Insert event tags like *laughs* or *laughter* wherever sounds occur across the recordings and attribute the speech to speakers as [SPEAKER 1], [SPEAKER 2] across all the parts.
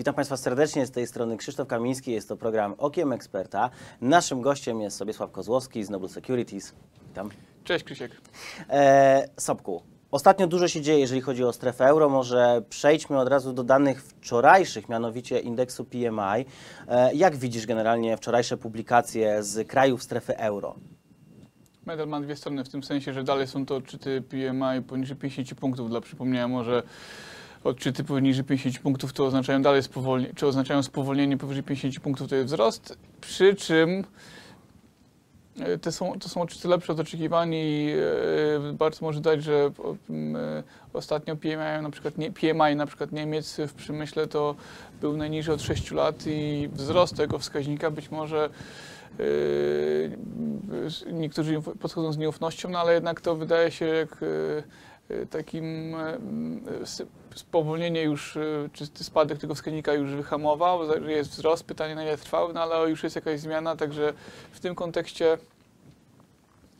[SPEAKER 1] Witam Państwa serdecznie, z tej strony Krzysztof Kamiński, jest to program Okiem Eksperta. Naszym gościem jest Sobiesław Kozłowski z Noble Securities. Witam.
[SPEAKER 2] Cześć Krzysiek.
[SPEAKER 1] E, Sobku, ostatnio dużo się dzieje, jeżeli chodzi o strefę euro. Może przejdźmy od razu do danych wczorajszych, mianowicie indeksu PMI. E, jak widzisz generalnie wczorajsze publikacje z krajów strefy euro?
[SPEAKER 2] Medal ma dwie strony, w tym sensie, że dalej są to odczyty PMI poniżej 50 punktów. Dla przypomnienia może odczyty poniżej 50 punktów to oznaczają dalej spowolnienie, czy oznaczają spowolnienie powyżej 50 punktów to jest wzrost, przy czym e, te są, to są odczyty lepsze od oczekiwań i e, bardzo może dać, że e, ostatnio PMI na przykład nie, PMI na przykład Niemiec w przemyśle to był najniższy od 6 lat i wzrost tego wskaźnika być może Yy, niektórzy podchodzą z nieufnością, no ale jednak to wydaje się jak yy, yy, takim yy, spowolnienie już, yy, czy spadek tego wskaźnika już wyhamował, jest wzrost, pytanie na ile trwały, no ale już jest jakaś zmiana, także w tym kontekście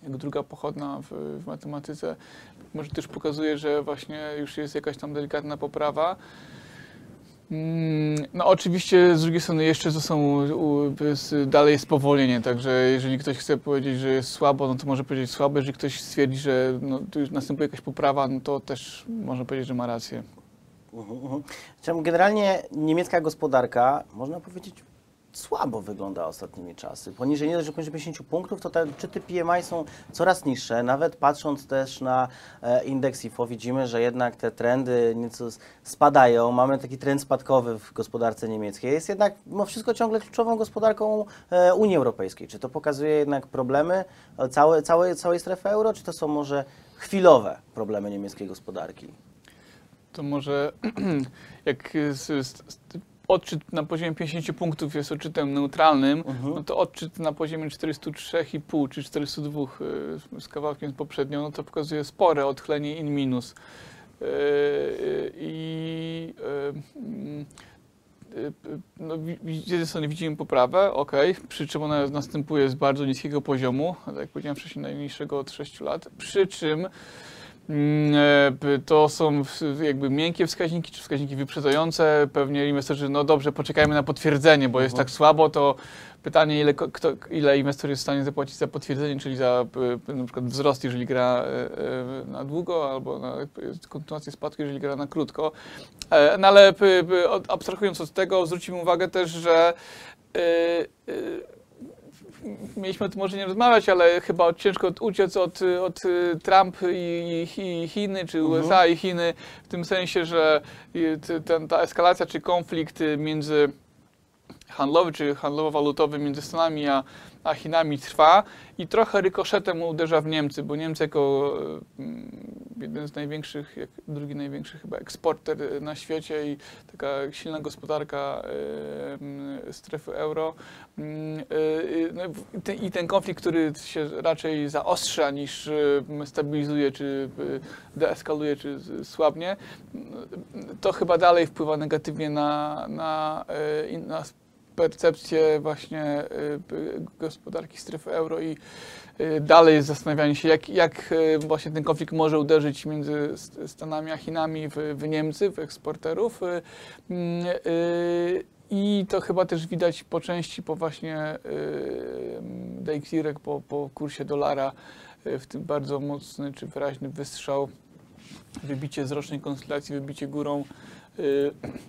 [SPEAKER 2] jak druga pochodna w, w matematyce może też pokazuje, że właśnie już jest jakaś tam delikatna poprawa. Mm, No oczywiście z drugiej strony jeszcze to są dalej jest spowolnienie, także jeżeli ktoś chce powiedzieć, że jest słabo, no to może powiedzieć słabo, jeżeli ktoś stwierdzi, że no, tu już następuje jakaś poprawa, no to też można powiedzieć, że ma rację.
[SPEAKER 1] Czemu Generalnie niemiecka gospodarka, można powiedzieć, słabo wygląda ostatnimi czasy. Poniżej nie dość, że poniżej 50 punktów, to te odczyty PMI są coraz niższe. Nawet patrząc też na e, indeks IFO, widzimy, że jednak te trendy nieco spadają. Mamy taki trend spadkowy w gospodarce niemieckiej. Jest jednak mimo wszystko ciągle kluczową gospodarką e, Unii Europejskiej. Czy to pokazuje jednak problemy e, całe, całej, całej strefy euro, czy to są może chwilowe problemy niemieckiej gospodarki?
[SPEAKER 2] To może *clears throat* jak z, z, odczyt na poziomie 50 punktów jest odczytem neutralnym,
[SPEAKER 1] Mhm.
[SPEAKER 2] no to odczyt na poziomie 403,5 czy 402 y, z kawałkiem poprzednio, no to pokazuje spore odchylenie in minus. Y, y, I no, z jednej strony widzimy poprawę, ok, przy czym ona następuje z bardzo niskiego poziomu, tak jak powiedziałem wcześniej, najniższego od 6 lat, przy czym To są jakby miękkie wskaźniki, czy wskaźniki wyprzedzające. Pewnie inwestorzy, no dobrze, poczekajmy na potwierdzenie, bo jest
[SPEAKER 1] Mhm.
[SPEAKER 2] tak słabo, to pytanie, ile, kto, ile inwestor jest w stanie zapłacić za potwierdzenie, czyli za na przykład wzrost, jeżeli gra e, e, na długo, albo na e, kontynuację spadku, jeżeli gra na krótko. E, No ale abstrahując od tego, zwrócimy uwagę też, że e, e, mieliśmy o tym może nie rozmawiać, ale chyba ciężko uciec od, od y, Trump i, i Chiny, czy
[SPEAKER 1] Mhm.
[SPEAKER 2] USA i Chiny, w tym sensie, że ten, ta eskalacja czy konflikt między handlowy czy handlowo-walutowy między Stanami a, a Chinami trwa. I trochę rykoszetem uderza w Niemcy, bo Niemcy jako mm, jeden z największych, jak drugi największy chyba eksporter na świecie i taka silna gospodarka mm, strefy euro mm, y, no i ten- konflikt, który się raczej zaostrza niż y, stabilizuje, czy y, deeskaluje, czy słabnie, to chyba dalej wpływa negatywnie na, na, y, na percepcję właśnie y, gospodarki strefy euro i y, dalej zastanawianie się, jak, jak y, właśnie ten konflikt może uderzyć między Stanami a Chinami w, w Niemcy, w eksporterów. I to chyba też widać po części po właśnie DXY, po, po kursie dolara, w tym bardzo mocny czy wyraźny wystrzał, wybicie z rocznej konstylacji, wybicie górą.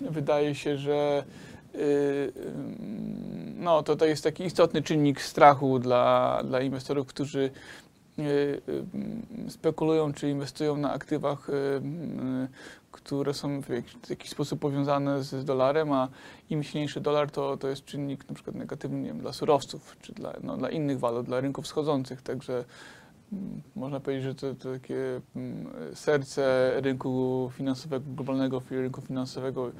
[SPEAKER 2] Wydaje się, że no, to, to jest taki istotny czynnik strachu dla, dla inwestorów, którzy y, y, spekulują czy inwestują na aktywach, y, y, które są w jakiś, sposób powiązane z, dolarem, a im silniejszy dolar, to, to jest czynnik na przykład negatywny wiem, dla surowców, czy dla, no, dla innych walut, dla rynków wschodzących, także można powiedzieć, że to, to takie mm, serce rynku finansowego, globalnego rynku finansowego.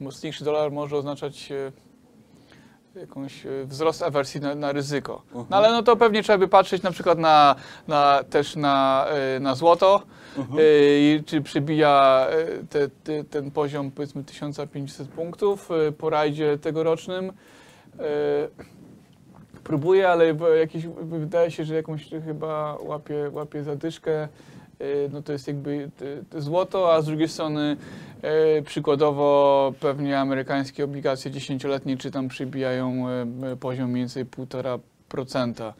[SPEAKER 2] Mocniejszy dolar może oznaczać e, jakąś e, wzrost awersji na, na ryzyko.
[SPEAKER 1] Mhm.
[SPEAKER 2] No ale no to pewnie trzeba by patrzeć na przykład na, na, też na, e, na złoto,
[SPEAKER 1] Mhm.
[SPEAKER 2] i czy przebija te, te, ten poziom powiedzmy 1500 punktów po rajdzie tegorocznym. Próbuje, ale jakiś, wydaje się, że jakąś chyba łapie, łapie zadyszkę. no to jest jakby e, złoto, a z drugiej strony e, przykładowo pewnie amerykańskie obligacje dziesięcioletnie czy tam przybijają e, e, poziom mniej więcej 1,5%.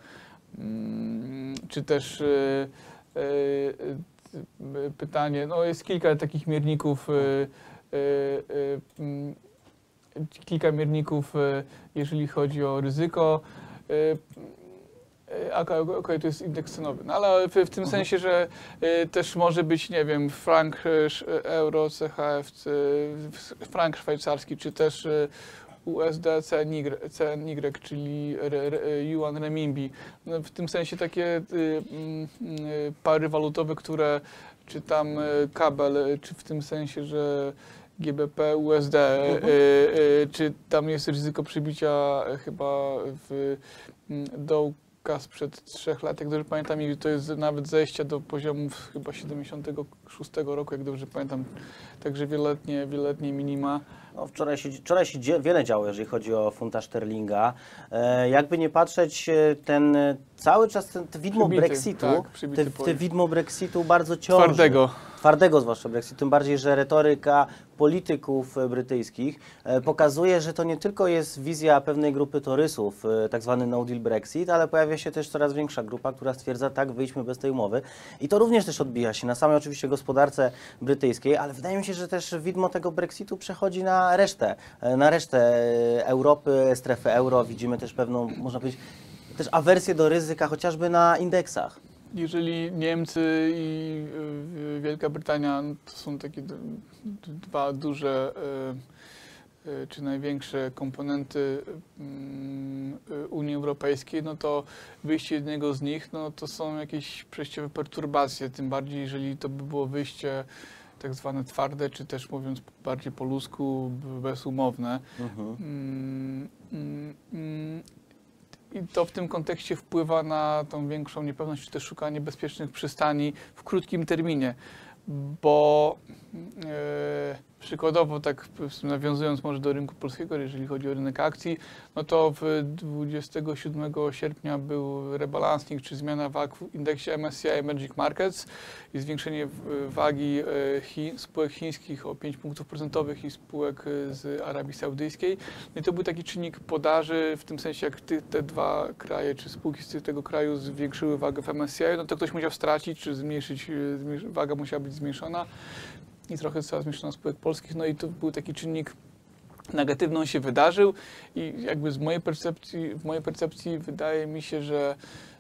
[SPEAKER 2] Mm, Czy też e, e, e, pytanie, no jest kilka takich mierników, e, e, e, mm, kilka mierników, e, jeżeli chodzi o ryzyko. E, e, Okej, okay, to jest indeks cenowy, no ale w, w tym sensie, że e, też może być, nie wiem, frank, e, euro, CHF, frank szwajcarski, czy też e, USD, CNY, CNY czyli re, re, yuan renminbi. No, w tym sensie takie y, mm, y, pary walutowe, które czy tam y, kabel, y, czy w tym sensie, że GBP, USD, y,
[SPEAKER 1] Mhm.
[SPEAKER 2] y, czy tam jest ryzyko przybicia y, chyba w dołka sprzed trzech lat, jak dobrze pamiętam, i to jest nawet zejście do poziomów chyba 76 roku, jak dobrze pamiętam, także wieloletnie, wieloletnie minima.
[SPEAKER 1] No, wczoraj się, wczoraj się dzie- wiele działo, jeżeli chodzi o funta sterlinga. E, jakby nie patrzeć, e, ten e, cały czas ten, te widmo
[SPEAKER 2] Przybity,
[SPEAKER 1] Brexitu,
[SPEAKER 2] tak,
[SPEAKER 1] te, te widmo Brexitu bardzo ciąży.
[SPEAKER 2] Twardego.
[SPEAKER 1] Twardego zwłaszcza Brexitu, tym bardziej, że retoryka polityków e, brytyjskich pokazuje, że to nie tylko jest wizja pewnej grupy torysów, tak zwany no deal Brexit, ale pojawia się też coraz większa grupa, która stwierdza, tak, wyjdźmy bez tej umowy. I to również też odbija się na samej oczywiście gospodarce brytyjskiej, ale wydaje mi się, że też widmo tego Brexitu przechodzi na resztę, e, na resztę e, Europy, strefy euro. Widzimy też pewną, można powiedzieć, też awersję do ryzyka, chociażby na indeksach.
[SPEAKER 2] Jeżeli Niemcy i y, Wielka Brytania to są takie dwa duże czy największe komponenty mm, Unii Europejskiej, no to wyjście jednego z nich, no to są jakieś przejściowe perturbacje, tym bardziej jeżeli to by było wyjście tak zwane twarde, czy też mówiąc bardziej po ludzku, bezumowne.
[SPEAKER 1] Mhm.
[SPEAKER 2] Mm, mm, mm. I to w tym kontekście wpływa na tą większą niepewność, czy też szukanie bezpiecznych przystani w krótkim terminie, bo przykładowo, tak nawiązując może do rynku polskiego, jeżeli chodzi o rynek akcji, no to w 27 sierpnia był rebalancing, czy zmiana wag w indeksie MSCI Emerging Markets i zwiększenie wagi e, chi, spółek chińskich o 5 punktów procentowych i spółek e, z Arabii Saudyjskiej. No i to był taki czynnik podaży, w tym sensie jak te dwa kraje, czy spółki z tego kraju zwiększyły wagę w MSCI, no to ktoś musiał stracić, czy zmniejszyć, e, zmniejsz, waga musiała być zmniejszona i trochę została zmniejszona spółek polskich, no i to był taki czynnik negatywny, on się wydarzył. I jakby z mojej percepcji, w mojej percepcji wydaje mi się, że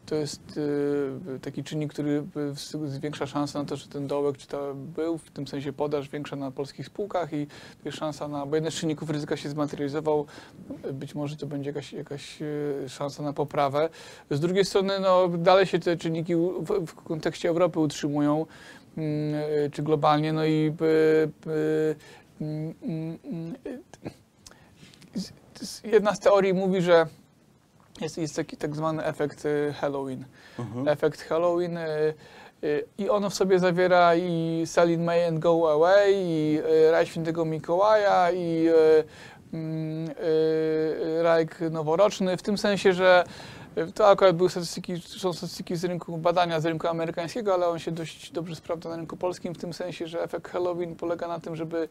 [SPEAKER 2] to jest y, taki czynnik, który y, zwiększa szansę na to, że ten dołek czy to był, w tym sensie podaż większa na polskich spółkach i jest szansa na, bo jeden z czynników ryzyka się zmaterializował, być może to będzie jakaś, jakaś y, szansa na poprawę. Z drugiej strony no, dalej się te czynniki w, w kontekście Europy utrzymują, y, czy globalnie, no i y, y, mm, mm, mm, jedna z teorii mówi, że jest, jest taki tak zwany efekt y, Halloween.
[SPEAKER 1] Mhm.
[SPEAKER 2] Efekt Halloween y, y, i ono w sobie zawiera i Sell in May and Go Away, i y, Raj Świętego Mikołaja, i y, mm, y, Rajk Noworoczny, w tym sensie, że y, to akurat były statystyki, są statystyki z rynku badania z rynku amerykańskiego, ale on się dość dobrze sprawdza na rynku polskim, w tym sensie, że efekt Halloween polega na tym, żeby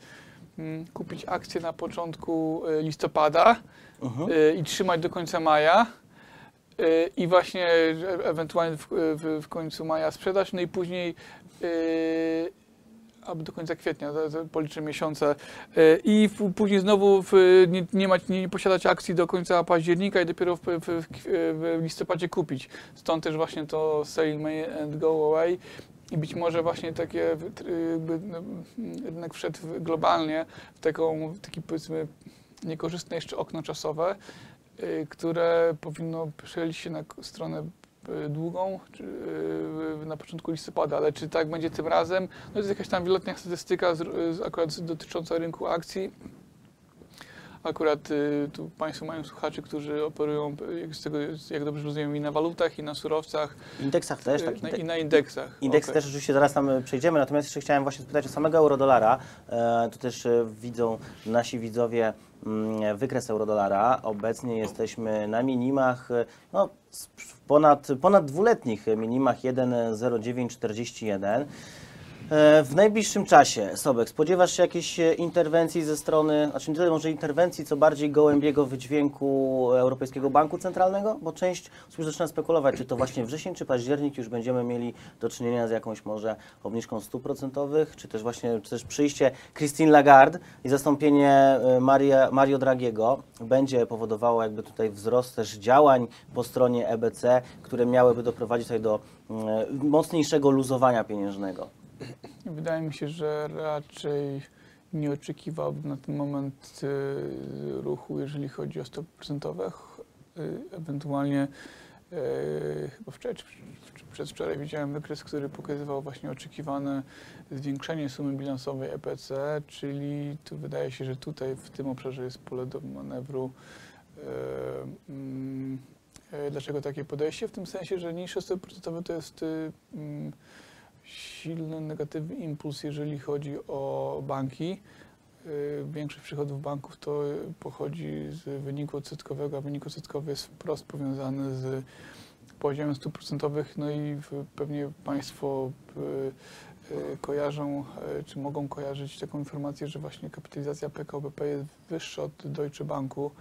[SPEAKER 2] mm, kupić akcje na początku y, listopada,
[SPEAKER 1] Mhm.
[SPEAKER 2] y, i trzymać do końca maja. y, I właśnie e- ewentualnie w, w, w końcu maja sprzedać, no i później y, albo do końca kwietnia, policzę miesiące y, i w, później znowu w, nie, nie, mać, nie posiadać akcji do końca października i dopiero w, w, listopadzie kupić. Stąd też właśnie to sell May and go away i być może właśnie takie jakby, no, rynek wszedł globalnie w taką, taki powiedzmy niekorzystne jeszcze okno czasowe, y, które powinno przejść się na stronę długą czy, y, na początku listopada, ale czy tak będzie tym razem? No jest jakaś tam wieloletnia statystyka z, z, akurat dotycząca rynku akcji, akurat y, tu Państwo mają słuchaczy, którzy operują, y, jak tego, jak dobrze rozumiem, i na walutach, i na surowcach,
[SPEAKER 1] indeksach też, tak.
[SPEAKER 2] y, na,
[SPEAKER 1] Indek-
[SPEAKER 2] i na indeksach.
[SPEAKER 1] Indeks
[SPEAKER 2] Okej.
[SPEAKER 1] też oczywiście zaraz tam e, przejdziemy, natomiast jeszcze chciałem właśnie spytać o samego eurodolara. E, tu też e, widzą nasi widzowie mm, wykres eurodolara. Obecnie jesteśmy na minimach, e, no, ponad, ponad dwuletnich minimach 1,0941. E, W najbliższym czasie, Sobek, spodziewasz się jakiejś e, interwencji ze strony, znaczy nie tyle może interwencji, co bardziej gołębiego wydźwięku Europejskiego Banku Centralnego? Bo część już zaczyna spekulować, czy to właśnie wrzesień, czy październik już będziemy mieli do czynienia z jakąś może obniżką stóp procentowych, czy też właśnie czy też przyjście Christine Lagarde i zastąpienie e, Maria, Mario Dragiego będzie powodowało jakby tutaj wzrost też działań po stronie EBC, które miałyby doprowadzić tutaj do mm, mocniejszego luzowania pieniężnego.
[SPEAKER 2] Wydaje mi się, że raczej nie oczekiwałbym na ten moment y, ruchu, jeżeli chodzi o stopy procentowe. Y, Ewentualnie y, chyba wczoraj czy, przedwczoraj widziałem wykres, który pokazywał właśnie oczekiwane zwiększenie sumy bilansowej EPC, czyli tu wydaje się, że tutaj w tym obszarze jest pole do manewru. Mm, Dlaczego takie podejście? W tym sensie, że niższe stopy procentowe to jest mm, silny negatywny impuls, jeżeli chodzi o banki. Y, Większość przychodów banków to pochodzi z wyniku odsetkowego, a wynik odsetkowy jest wprost powiązany z poziomem stóp procentowych. No i pewnie Państwo y, y, kojarzą, czy mogą kojarzyć taką informację, że właśnie kapitalizacja PKO BP jest wyższa od Deutsche Banku.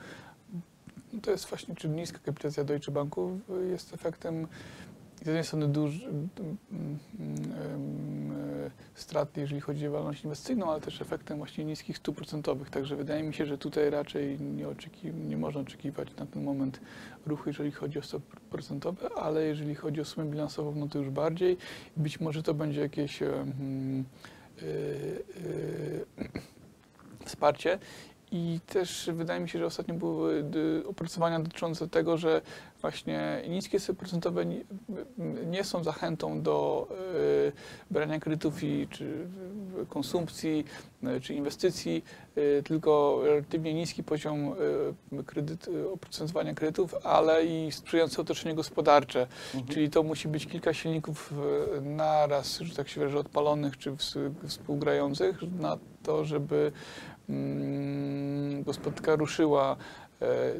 [SPEAKER 2] To jest właśnie, czy niska kapitalizacja Deutsche Banku jest efektem z jednej strony duży, e, strat, jeżeli chodzi o działalność inwestycyjną, ale też efektem właśnie niskich stóp procentowych. Także wydaje mi się, że tutaj raczej nie, oczeki, nie można oczekiwać na ten moment ruchu, jeżeli chodzi o stopy procentowe, ale jeżeli chodzi o sumę bilansową, no to już bardziej. Być może to będzie jakieś e, e, wsparcie. I też wydaje mi się, że ostatnio były opracowania dotyczące tego, że właśnie niskie stopy procentowe nie, są zachętą do y, brania kredytów i czy y, konsumpcji, y, czy inwestycji, tylko relatywnie niski poziom kredyt, oprocentowania kredytów, ale i sprzyjające otoczenie gospodarcze. Czyli to musi być kilka silników naraz, że tak się wyrażę, odpalonych czy ws- współgrających na to, żeby mm, gospodarka ruszyła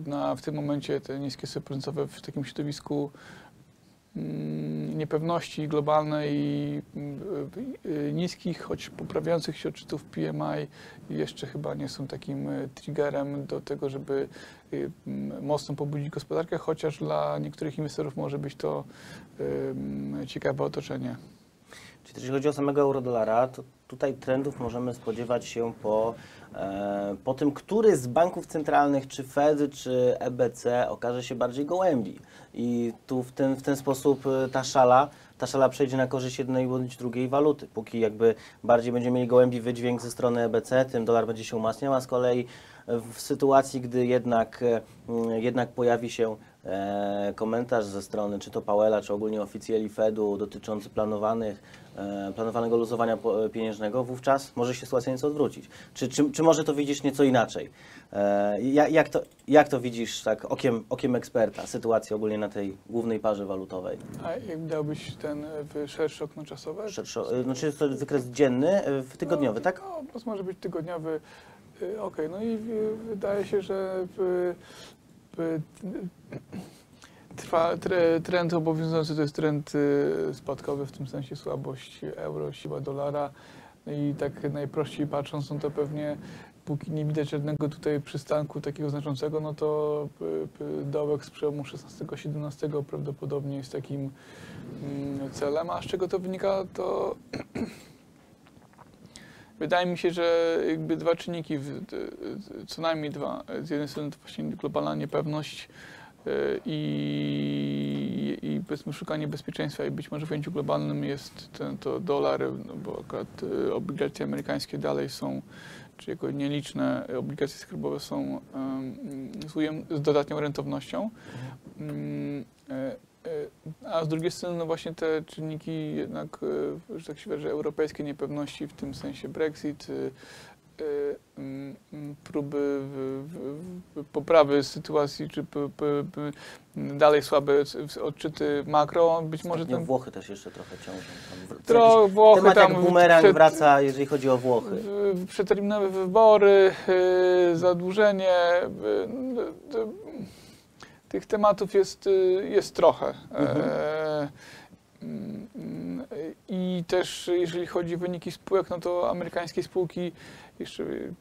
[SPEAKER 2] na, w tym momencie te niskie stopy procentowe w takim środowisku mm, niepewności globalnej i mm, y, niskich, choć poprawiających się odczytów PMI jeszcze chyba nie są takim e, triggerem do tego, żeby mm, mocno pobudzić gospodarkę, chociaż dla niektórych inwestorów może być to ciekawe otoczenie.
[SPEAKER 1] Czyli jeśli chodzi o samego eurodolara, to tutaj trendów możemy spodziewać się po, e, po tym, który z banków centralnych, czy Fed, czy EBC okaże się bardziej gołębi. I tu w ten, w ten sposób e, ta szala, ta szala przejdzie na korzyść jednej bądź drugiej waluty. Póki jakby bardziej będziemy mieli gołębi wydźwięk ze strony EBC, tym dolar będzie się umacniał, a z kolei w sytuacji, gdy jednak, e, mm, jednak pojawi się komentarz ze strony czy to Powella, czy ogólnie oficjeli Fedu dotyczący planowanych, planowanego luzowania po- pieniężnego, wówczas może się sytuacja nieco odwrócić. Czy, czy, czy może to widzisz nieco inaczej? E, ja- jak, to, jak to widzisz tak okiem, okiem eksperta, sytuację ogólnie na tej głównej parze walutowej?
[SPEAKER 2] A jak dałbyś ten e, szerszy okno czasowe?
[SPEAKER 1] Szerszo, e, znaczy jest to wykres dzienny, e, tygodniowy, tak?
[SPEAKER 2] No, no może być tygodniowy. Okej, no i wydaje się, że trwa, tre, trend obowiązujący to jest trend y, spadkowy, w tym sensie słabość euro, siła dolara. No I tak najprościej patrząc, no to pewnie póki nie widać żadnego tutaj przystanku takiego znaczącego, no to y, y, dołek z przełomu 16-17 prawdopodobnie jest takim mm, celem. A z czego to wynika, to *clears throat* Wydaje mi się, że jakby dwa czynniki, co najmniej dwa. Z jednej strony to właśnie globalna niepewność i, i powiedzmy szukanie bezpieczeństwa i być może w ujęciu globalnym jest ten, to dolar, no bo akurat y, obligacje amerykańskie dalej są, czy jako nieliczne obligacje skarbowe są z, z dodatnią rentownością. Mm, e, e, A z drugiej strony, no właśnie te czynniki jednak, e, że tak się wyrażę, europejskie niepewności, w tym sensie Brexit, e, próby w, w, w poprawy sytuacji, czy dalej słabe odczyty makro, być może
[SPEAKER 1] Ostatnio
[SPEAKER 2] ten
[SPEAKER 1] Włochy też jeszcze trochę ciążą. Tam w-
[SPEAKER 2] tro, Włochy
[SPEAKER 1] temat
[SPEAKER 2] tam
[SPEAKER 1] jak bumerang
[SPEAKER 2] przed-
[SPEAKER 1] wraca, jeżeli chodzi o Włochy.
[SPEAKER 2] Przeterminowe wybory, y, zadłużenie. y, y, y, Tych tematów jest, y, jest trochę.
[SPEAKER 1] Mhm.
[SPEAKER 2] E, mm, mm, I też jeżeli chodzi o wyniki spółek, no to amerykańskie spółki, jeszcze y,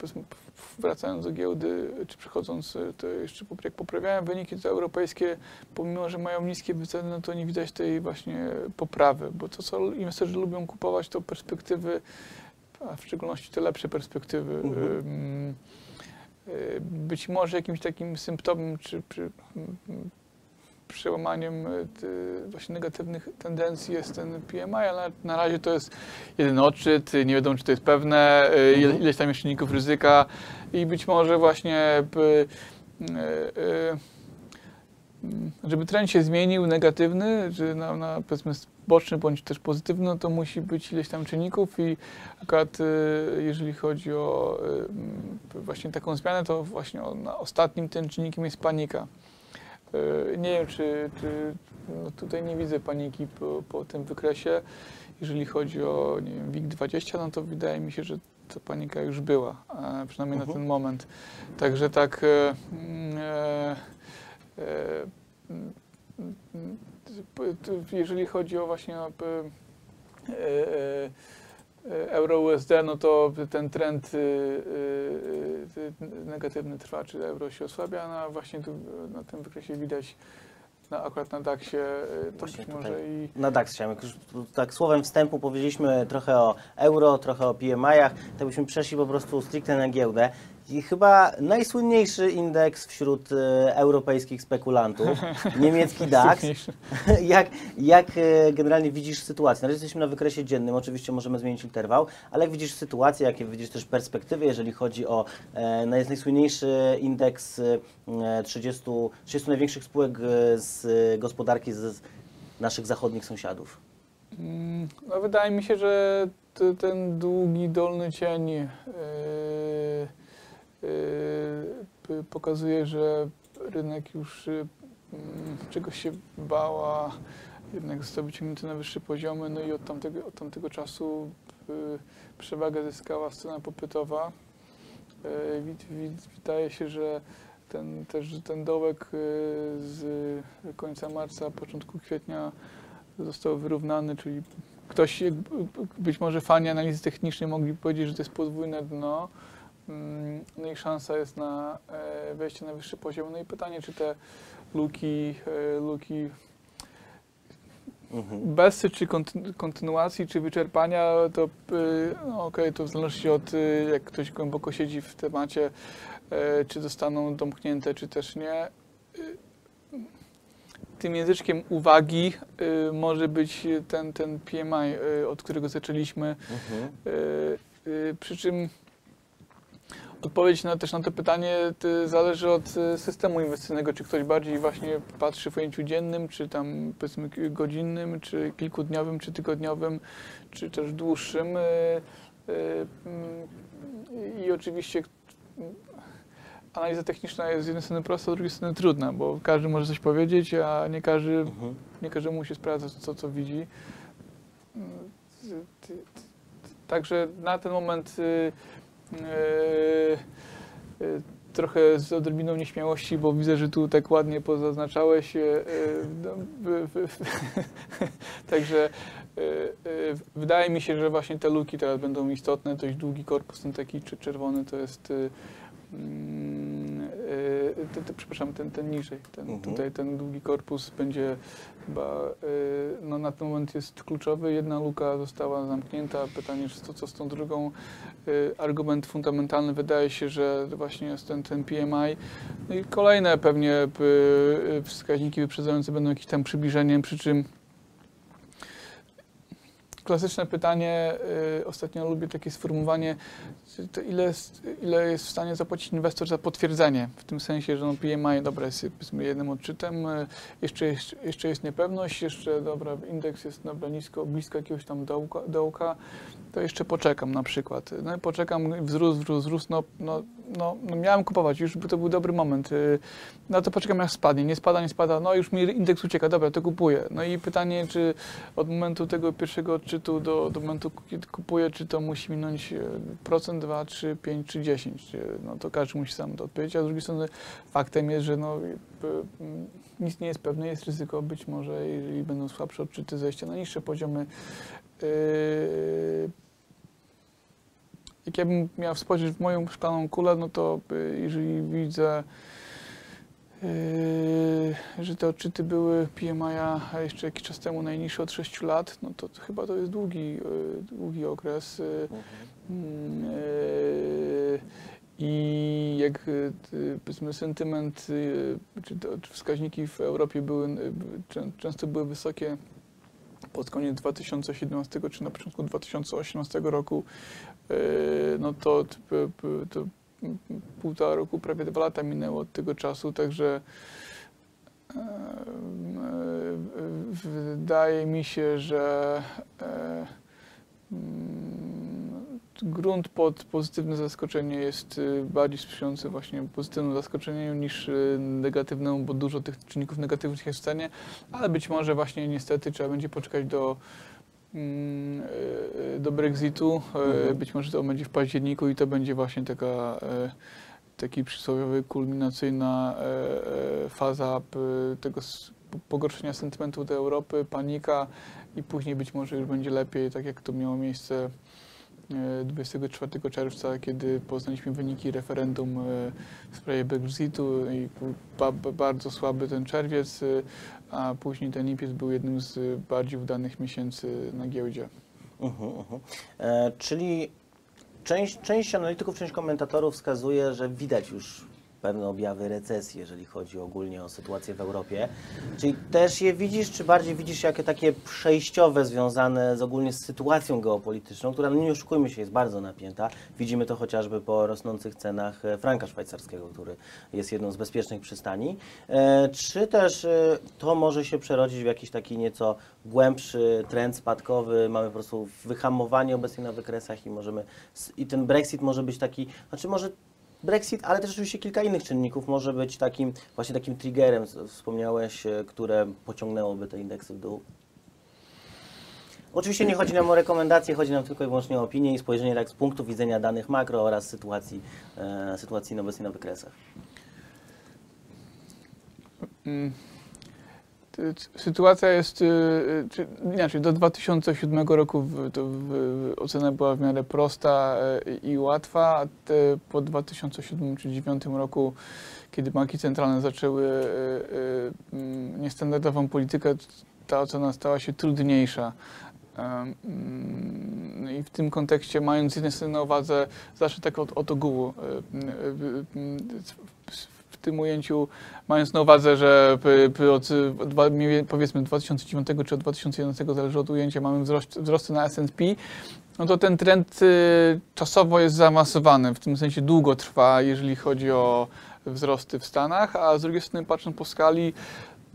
[SPEAKER 2] wracając do giełdy, czy przechodząc, y, to jeszcze jak poprawiają wyniki, to europejskie, pomimo, że mają niskie wyceny, no to nie widać tej właśnie poprawy, bo to, co inwestorzy lubią kupować, to perspektywy a w szczególności te lepsze perspektywy.
[SPEAKER 1] Mhm.
[SPEAKER 2] Y, Być może jakimś takim symptomem czy, czy przełamaniem ty- właśnie negatywnych tendencji jest ten PMI, ale na razie to jest jeden odczyt, nie wiadomo czy to jest pewne, ile-
[SPEAKER 1] Mhm.
[SPEAKER 2] ileś tam jest czynników ryzyka i być może właśnie Mm, żeby trend się zmienił negatywny, czy na, na powiedzmy boczny bądź też pozytywny, no to musi być ileś tam czynników i akurat jeżeli chodzi o właśnie taką zmianę, to właśnie o, na ostatnim tym czynnikiem jest panika. Y, nie wiem, czy, czy no tutaj nie widzę paniki po, po tym wykresie. Jeżeli chodzi o nie wiem, WIG20, no to wydaje mi się, że ta panika już była, e, przynajmniej na
[SPEAKER 1] Mhm.
[SPEAKER 2] ten moment. Także tak e, mm, e, E, mm, mm, Jeżeli chodzi o właśnie o p- e, e, e, euro-USD, no to ten trend y, y, y, negatywny trwa, czy euro się osłabia, no a właśnie tu na tym wykresie widać na, akurat na DAX-ie to być może i
[SPEAKER 1] Na DAX chciałem, już tak słowem wstępu powiedzieliśmy trochę o euro, trochę o PMI-ach, to byśmy przeszli po prostu stricte na giełdę. I chyba najsłynniejszy indeks wśród e, europejskich spekulantów, *laughs* niemiecki DAX. *laughs* jak, jak e, generalnie widzisz sytuację? Na razie jesteśmy na wykresie dziennym, oczywiście możemy zmienić interwał, ale jak widzisz sytuację, jakie widzisz też perspektywy, jeżeli chodzi o e, naj- najsłynniejszy indeks e, 30, 30 największych spółek z gospodarki z, naszych zachodnich sąsiadów?
[SPEAKER 2] Mm, No, wydaje mi się, że ten długi dolny cień yy, pokazuje, że rynek już yy, mm, czegoś się bała, jednak został wyciągnięty na wyższe poziomy, no i od tamtego, od tamtego czasu yy, przewagę zyskała strona popytowa. Yy, wid- Wydaje się, że ten, też ten dołek yy, z końca marca, początku kwietnia został wyrównany, czyli ktoś, być może fani analizy technicznej mogli powiedzieć, że to jest podwójne dno, no i szansa jest na e, wejście na wyższy poziom. No i pytanie, czy te luki, e, luki
[SPEAKER 1] Mhm.
[SPEAKER 2] czy konty- kontynuacji, czy wyczerpania, to y, no okej, to w zależności od jak ktoś głęboko siedzi w temacie, e, czy zostaną domknięte, czy też nie. Tym języczkiem uwagi może być ten, ten PMI, od którego zaczęliśmy.
[SPEAKER 1] Mhm.
[SPEAKER 2] Przy czym odpowiedź na, też na to pytanie zależy od y, systemu inwestycyjnego, czy ktoś bardziej właśnie patrzy w ujęciu dziennym, czy tam powiedzmy godzinnym, czy kilkudniowym, czy tygodniowym, czy też dłuższym. Y, y, mm, I oczywiście analiza techniczna jest z jednej strony prosta, z drugiej strony trudna, bo każdy może coś powiedzieć, a nie każdy
[SPEAKER 1] Mhm.
[SPEAKER 2] nie każdemu się sprawdza to, co widzi. Mm, Także na ten moment trochę z odrobiną nieśmiałości, bo widzę, że tu tak ładnie pozaznaczałeś. y, no, *laughs* Także wydaje mi się, że właśnie te luki teraz będą istotne. Dość długi korpus, ten taki czy czerwony, to jest. mm, y, te- te- Przepraszam, ten, ten niżej. Ten,
[SPEAKER 1] Mhm.
[SPEAKER 2] Tutaj ten długi korpus będzie chyba y, no, na ten moment jest kluczowy. Jedna luka została zamknięta. Pytanie, czy to co z tą drugą. Y, Argument fundamentalny wydaje się, że właśnie jest ten, ten PMI. No i kolejne pewnie y, wskaźniki wyprzedzające będą jakimś tam przybliżeniem, przy czym klasyczne pytanie, y, ostatnio lubię takie sformułowanie, ile, ile jest w stanie zapłacić inwestor za potwierdzenie, w tym sensie, że no PMI, dobra, jest powiedzmy jednym odczytem, y, jeszcze jest, jeszcze jest niepewność, jeszcze, dobra, indeks jest dobra, nisko, blisko jakiegoś tam dołka, dołka to jeszcze poczekam na przykład. No poczekam, wzrósł, wzrósł, wzrósł, no, no, no, no miałem kupować, już to był dobry moment. y, No to poczekam jak spadnie, nie spada, nie spada, no już mi indeks ucieka, dobra, to kupuję. No i pytanie, czy od momentu tego pierwszego odczytu do, do momentu, kiedy kupuję, czy to musi minąć e, procent, 2, 3, 5 czy 10. E, No to każdy musi sam to odpowiedzieć, a z drugiej strony faktem jest, że no, mm, nic nie jest pewne, jest ryzyko być może, jeżeli będą słabsze odczyty, zejścia na niższe poziomy. Yy, jak ja bym miał spojrzeć w moją szklaną kulę, no to y, jeżeli widzę, yy, że te odczyty były PMI-a jeszcze jakiś czas temu najniższe od 6 lat, no to chyba to jest długi, y, długi okres. y, Mm, e, I jak powiedzmy sentyment, czy, to, wskaźniki w Europie były, czę- często były wysokie pod koniec 2017 czy na początku 2018 roku, no to, to półtora roku, prawie dwa lata minęło od tego czasu, także m, e, wydaje mi się, że mm, grunt pod pozytywne zaskoczenie jest y, bardziej sprzyjający właśnie pozytywnemu zaskoczeniu niż y, negatywnemu, bo dużo tych czynników negatywnych jest w scenie, ale być może właśnie niestety trzeba będzie poczekać do, do Brexitu. Y,
[SPEAKER 1] Mhm.
[SPEAKER 2] Być może to będzie w październiku i to będzie właśnie taka y, taki przysłowiowy, kulminacyjna y, y, faza y, tego pogorszenia sentymentu do Europy, panika i później być może już będzie lepiej, tak jak to miało miejsce 24 czerwca, kiedy poznaliśmy wyniki referendum e, w sprawie Brexitu i bardzo słaby ten czerwiec, e, a później ten lipiec był jednym z e, bardziej udanych miesięcy na giełdzie.
[SPEAKER 1] Mhm, mhm. E, czyli część, część analityków, część komentatorów wskazuje, że widać już pewne objawy recesji, jeżeli chodzi ogólnie o sytuację w Europie. Czyli też je widzisz, czy bardziej widzisz jakie takie przejściowe związane z ogólnie z sytuacją geopolityczną, która, no nie oszukujmy się, jest bardzo napięta. Widzimy to chociażby po rosnących cenach e, franka szwajcarskiego, który jest jedną z bezpiecznych przystani. E, Czy też e, to może się przerodzić w jakiś taki nieco głębszy trend spadkowy, mamy po prostu wyhamowanie obecnie na wykresach i możemy, i ten Brexit może być taki, znaczy może Brexit, ale też oczywiście kilka innych czynników może być takim, właśnie takim triggerem, wspomniałeś, e, które pociągnęłoby te indeksy w dół. Oczywiście nie chodzi nam o rekomendacje, chodzi nam tylko i wyłącznie o opinię i spojrzenie tak z punktu widzenia danych makro oraz sytuacji, e, sytuacji obecnie na wykresach.
[SPEAKER 2] Mm. Sytuacja jest, y, y, czy, inaczej, do 2007 roku w, w, ocena była w miarę prosta y, i łatwa, a po 2007 czy 2009 roku, kiedy banki centralne zaczęły y, y, mm, niestandardową politykę, ta ocena stała się trudniejsza. Mm, I w tym kontekście, mając z na uwadze, zacznę tak od, od ogółu, y, y, y, y, tym ujęciu, mając na uwadze, że od y, powiedzmy 2009 czy od 2011 zależy od ujęcia, mamy wzrost, wzrosty na S&P, no to ten trend y, czasowo jest zaawansowany, w tym sensie długo trwa, jeżeli chodzi o wzrosty w Stanach, a z drugiej strony patrząc po skali,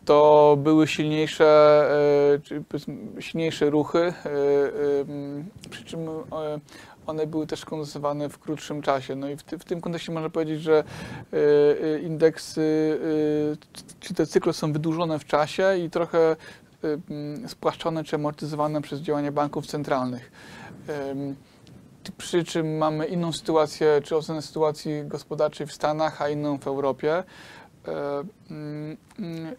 [SPEAKER 2] to były silniejsze, powiedzmy, silniejsze ruchy, m, przy czym one były też kondensowane w krótszym czasie. No i w, ty, w tym kontekście można powiedzieć, że e, e, indeksy, e, czy te cykle są wydłużone w czasie i trochę e, m, spłaszczone czy amortyzowane przez działania banków centralnych. Przy czym mamy inną sytuację, czy ocenę sytuacji gospodarczej w Stanach, a inną w Europie. E, mm, mm, e,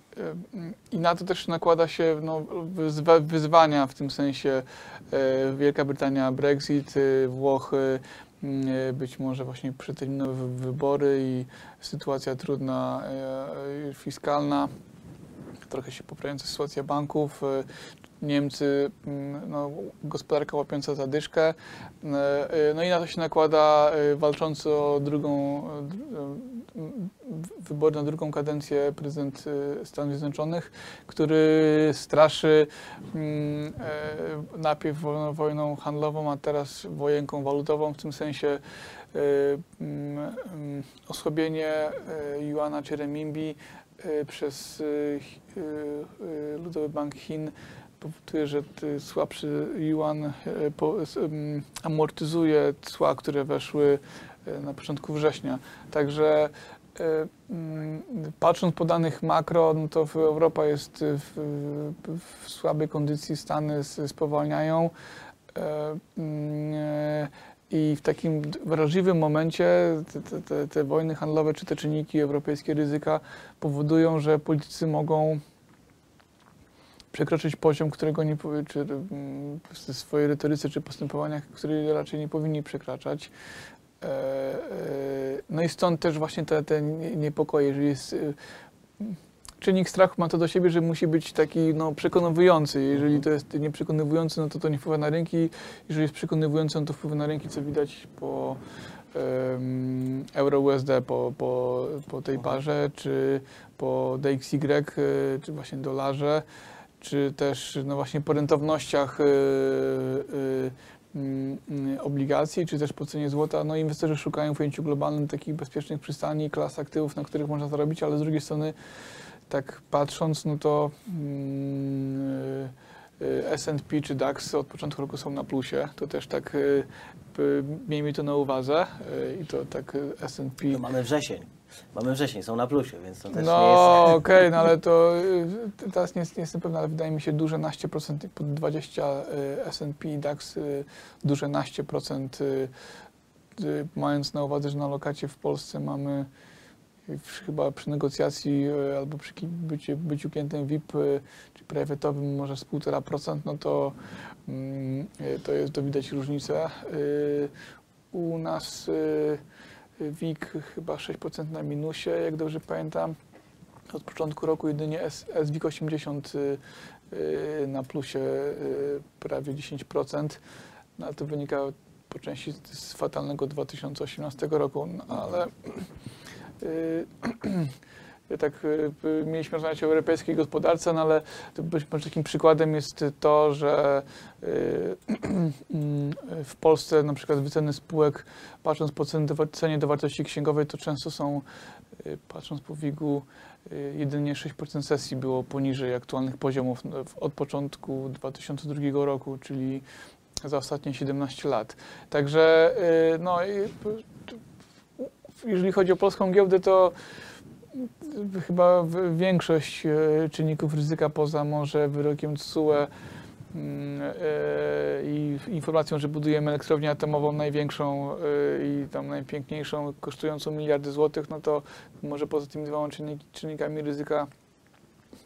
[SPEAKER 2] mm, I na to też nakłada się no, wyzwa- wyzwania w tym sensie e, Wielka Brytania, Brexit, Włochy, być może właśnie przedterminowe wy- wybory i sytuacja trudna fiskalna, trochę się poprawiająca sytuacja banków. Niemcy, mm, no, gospodarka łapiąca zadyszkę. E, e, No i na to się nakłada e, walczący o drugą, dr- w- wybory na drugą kadencję prezydent y, Stanów Zjednoczonych, który straszy mm, najpierw wojną, handlową, a teraz wojenką walutową, w tym sensie mm, mm, osłabienie juana czy renminbi przez Ludowy Bank Chin powoduje, że słabszy yuan e, amortyzuje cła, które weszły e, na początku września. Także e, mm, patrząc po danych makro, no to Europa jest w, w słabej kondycji, Stany spowalniają. Mm, I w takim wrażliwym momencie te, te, te wojny handlowe czy te czynniki europejskie ryzyka powodują, że politycy mogą przekroczyć poziom, którego nie czy mm, w swojej retoryce czy postępowaniach, której raczej nie powinni przekraczać. E, e, No i stąd też właśnie te, te nie- niepokoje, jeżeli jest y, czynnik strachu ma to do siebie, że musi być taki no, przekonujący. Jeżeli to jest nieprzekonywujący, no to to nie wpływa na rynki. Jeżeli jest przekonywujący, no to wpływa na rynki, co widać po em, euro USD, po, po, po tej parze, czy po DXY, y, czy właśnie dolarze, czy też no właśnie po rentownościach y, y, mm, mm, obligacji, czy też po cenie złota. No inwestorzy szukają w ujęciu globalnym takich bezpiecznych przystani, klas aktywów, na których można zarobić, ale z drugiej strony tak patrząc, no to mm, y, y, S&P czy DAX od początku roku są na plusie. To też tak y, y, miejmy to na uwadze y, i to tak y, S&P
[SPEAKER 1] No, mamy wrzesień. Mamy wrzesień, są na plusie, więc to też
[SPEAKER 2] no
[SPEAKER 1] nie jest...
[SPEAKER 2] okej, *laughs* no ale to y, teraz nie, nie jestem pewny, ale wydaje mi się duże naście procent, pod 20 y, S&P i DAX, duże naście procent, y, y, mając na uwadze, że na lokacie w Polsce mamy chyba przy negocjacji albo przy byciu, byciu klientem VIP czy private'owym może z 1,5%, no to mm, to jest, to widać różnicę. U nas WIG chyba 6% na minusie, jak dobrze pamiętam. Od początku roku jedynie SWIG 80 y, y, na plusie y, prawie 10%. No, to wynika po części z fatalnego 2018 roku, no, ale *clears throat* tak y, mieliśmy rozmawiać o europejskiej gospodarce, no ale być może takim przykładem jest to, że y, *clears throat* w Polsce na przykład wyceny spółek, patrząc po cenie do, wartości księgowej, to często są, y, patrząc po WIG-u, jedynie 6% sesji było poniżej aktualnych poziomów no, od początku 2002 roku, czyli za ostatnie 17 lat. Także no, jeżeli chodzi o polską giełdę, to chyba większość y, czynników ryzyka poza może wyrokiem TSUE mm, e, i informacją, że budujemy elektrownię atomową największą e, i tam najpiękniejszą, kosztującą miliardy złotych, no to może poza tymi dwoma czynnik, czynnikami ryzyka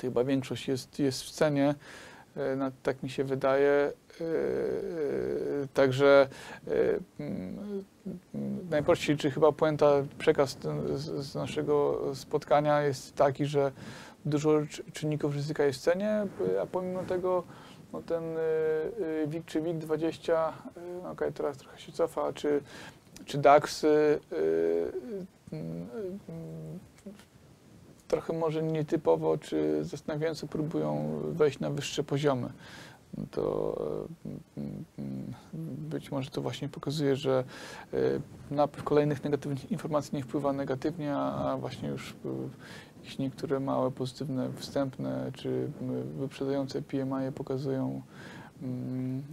[SPEAKER 2] to chyba większość jest, jest w cenie. E, tak mi się wydaje. E, Także e, najprościej, czy chyba puenta, przekaz z, naszego spotkania jest taki, że dużo czy- czynników ryzyka jest w cenie, a pomimo tego no ten y, y, WIG czy WIG20, y, no okej, teraz trochę się cofa, czy, czy DAX trochę może nietypowo, czy zastanawiająco próbują wejść na wyższe poziomy. No to być może to właśnie pokazuje, że y, napływ kolejnych negatywnych informacji nie wpływa negatywnie, a właśnie już y, jakieś niektóre małe pozytywne wstępne czy y, wyprzedzające PMI pokazują, mm,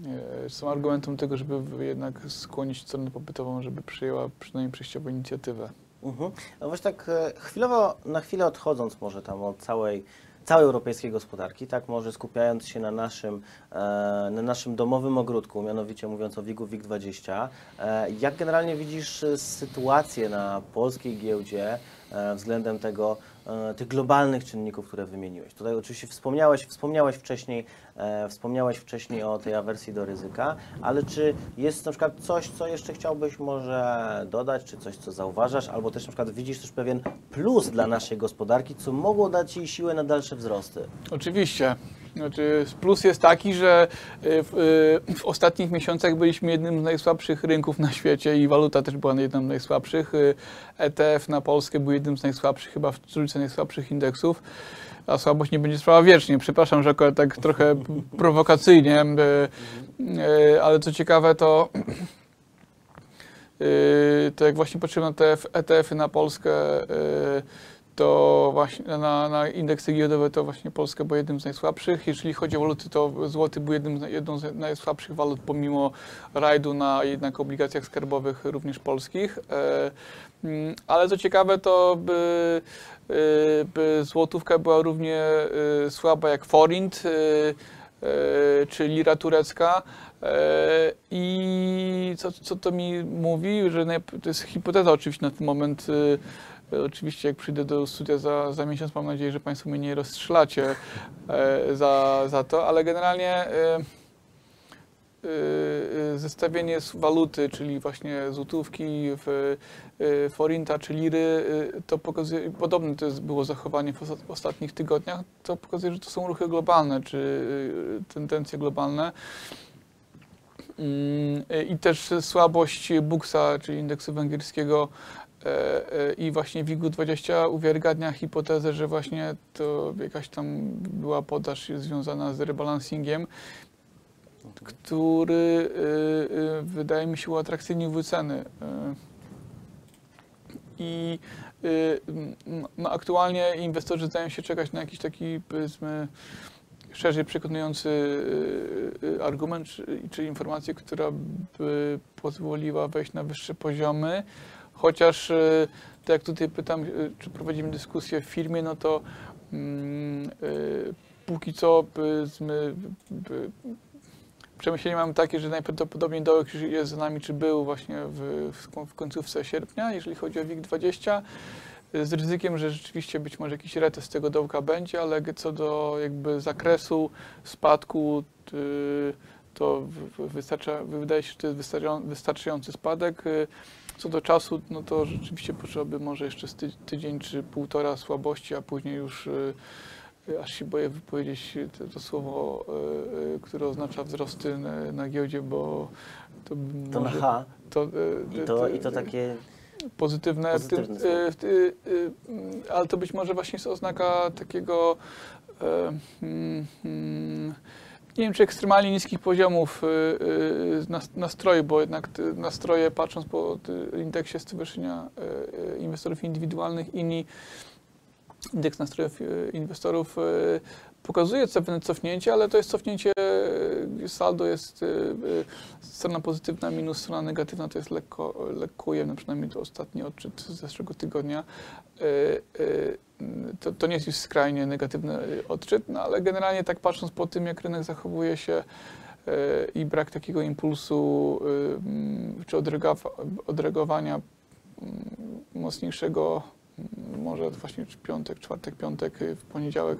[SPEAKER 2] są argumentem tego, żeby jednak skłonić stronę popytową, żeby przyjęła przynajmniej przejściową inicjatywę.
[SPEAKER 1] Mhm. No właśnie tak e, chwilowo, na chwilę odchodząc może tam od całej, całej europejskiej gospodarki, tak może skupiając się na naszym, e, na naszym domowym ogródku, mianowicie mówiąc o WIG-u WIG20, e, jak generalnie widzisz e, sytuację na polskiej giełdzie względem tego, tych globalnych czynników, które wymieniłeś? Tutaj oczywiście wspomniałeś, wspomniałeś wcześniej, e, wspomniałeś wcześniej o tej awersji do ryzyka, ale czy jest na przykład coś, co jeszcze chciałbyś może dodać, czy coś, co zauważasz, albo też na przykład widzisz też pewien plus dla naszej gospodarki, co mogło dać jej siłę na dalsze wzrosty?
[SPEAKER 2] Oczywiście. Znaczy, plus jest taki, że y, w, y, w ostatnich miesiącach byliśmy jednym z najsłabszych rynków na świecie i waluta też była jedną z najsłabszych. ETF na Polskę był jednym z najsłabszych, chyba w trójce najsłabszych indeksów. A słabość nie będzie trwała wiecznie. Przepraszam, że tak trochę prowokacyjnie, y, y, ale co ciekawe, to y, to jak właśnie patrzymy na ETF-y na Polskę, to właśnie na, na indeksy giełdowe to właśnie Polska była jednym z najsłabszych. Jeżeli chodzi o waluty, to złoty był jednym z, jedną z najsłabszych walut pomimo rajdu na jednak obligacjach skarbowych również polskich. E, mm, ale co ciekawe, to by, by złotówka była równie słaba jak forint czy lira turecka. E, I co, co to mi mówi, że to jest hipoteza oczywiście na ten moment. y, Oczywiście jak przyjdę do studia za, za miesiąc, mam nadzieję, że Państwo mnie nie rozstrzelacie e, za, za to, ale generalnie e, e, e, zestawienie z waluty, czyli właśnie złotówki, w, e, forinta czy liry, to pokazuje, podobne to jest, było zachowanie w osta- ostatnich tygodniach, to pokazuje, że to są ruchy globalne, czy tendencje globalne. Mm, I też słabość Buksa, czyli indeksu węgierskiego e, e, i właśnie WIG-20 uwiarygadnia hipotezę, że właśnie to jakaś tam była podaż związana z rebalancingiem, który e, e, wydaje mi się uatrakcyjnił wyceny. E, I no, aktualnie inwestorzy zdają się czekać na jakiś taki, powiedzmy, szerzej przekonujący y, y, argument czy, czy informację, która by pozwoliła wejść na wyższe poziomy. Chociaż, y, tak jak tutaj pytam, y, czy prowadzimy dyskusję w firmie, no to mm, y, póki co powiedzmy, y, przemyślenie mamy takie, że najprawdopodobniej dołek już jest za nami, czy był właśnie w, w koń- w końcówce sierpnia, jeżeli chodzi o WIG20 z ryzykiem, że rzeczywiście być może jakiś retest tego dołka będzie, ale co do jakby zakresu spadku, y, to wystarcza, wydaje się, że to jest wystarczający spadek. Y, Co do czasu, no to rzeczywiście potrzeba może jeszcze z ty, tydzień czy półtora słabości, a później już y, aż się boję wypowiedzieć to, to słowo, y, y, które oznacza wzrosty na, na giełdzie, bo to,
[SPEAKER 1] To na
[SPEAKER 2] może,
[SPEAKER 1] H.
[SPEAKER 2] to, y,
[SPEAKER 1] i
[SPEAKER 2] y,
[SPEAKER 1] to,
[SPEAKER 2] y,
[SPEAKER 1] i to takie
[SPEAKER 2] pozytywne, w tym,
[SPEAKER 1] Pozytywne
[SPEAKER 2] y, w ty- y, mm, ale to być może właśnie jest oznaka takiego e, mm, mm, nie wiem, czy ekstremalnie niskich poziomów y, y, nas- nastroju, bo jednak nastroje, patrząc po y, indeksie Stowarzyszenia y, y, Inwestorów Indywidualnych, inni indeks nastrojów y, inwestorów y, pokazuje pewne cofnięcie, ale to jest cofnięcie, y, saldo jest strona pozytywna minus strona negatywna, to jest lekko, lekko ujemne, przynajmniej to ostatni odczyt z zeszłego tygodnia. To, to nie jest już skrajnie negatywny odczyt, no ale generalnie tak patrząc po tym, jak rynek zachowuje się i brak takiego impulsu czy odreagowa- odreagowania mocniejszego może właśnie piątek, czwartek, piątek, y, w poniedziałek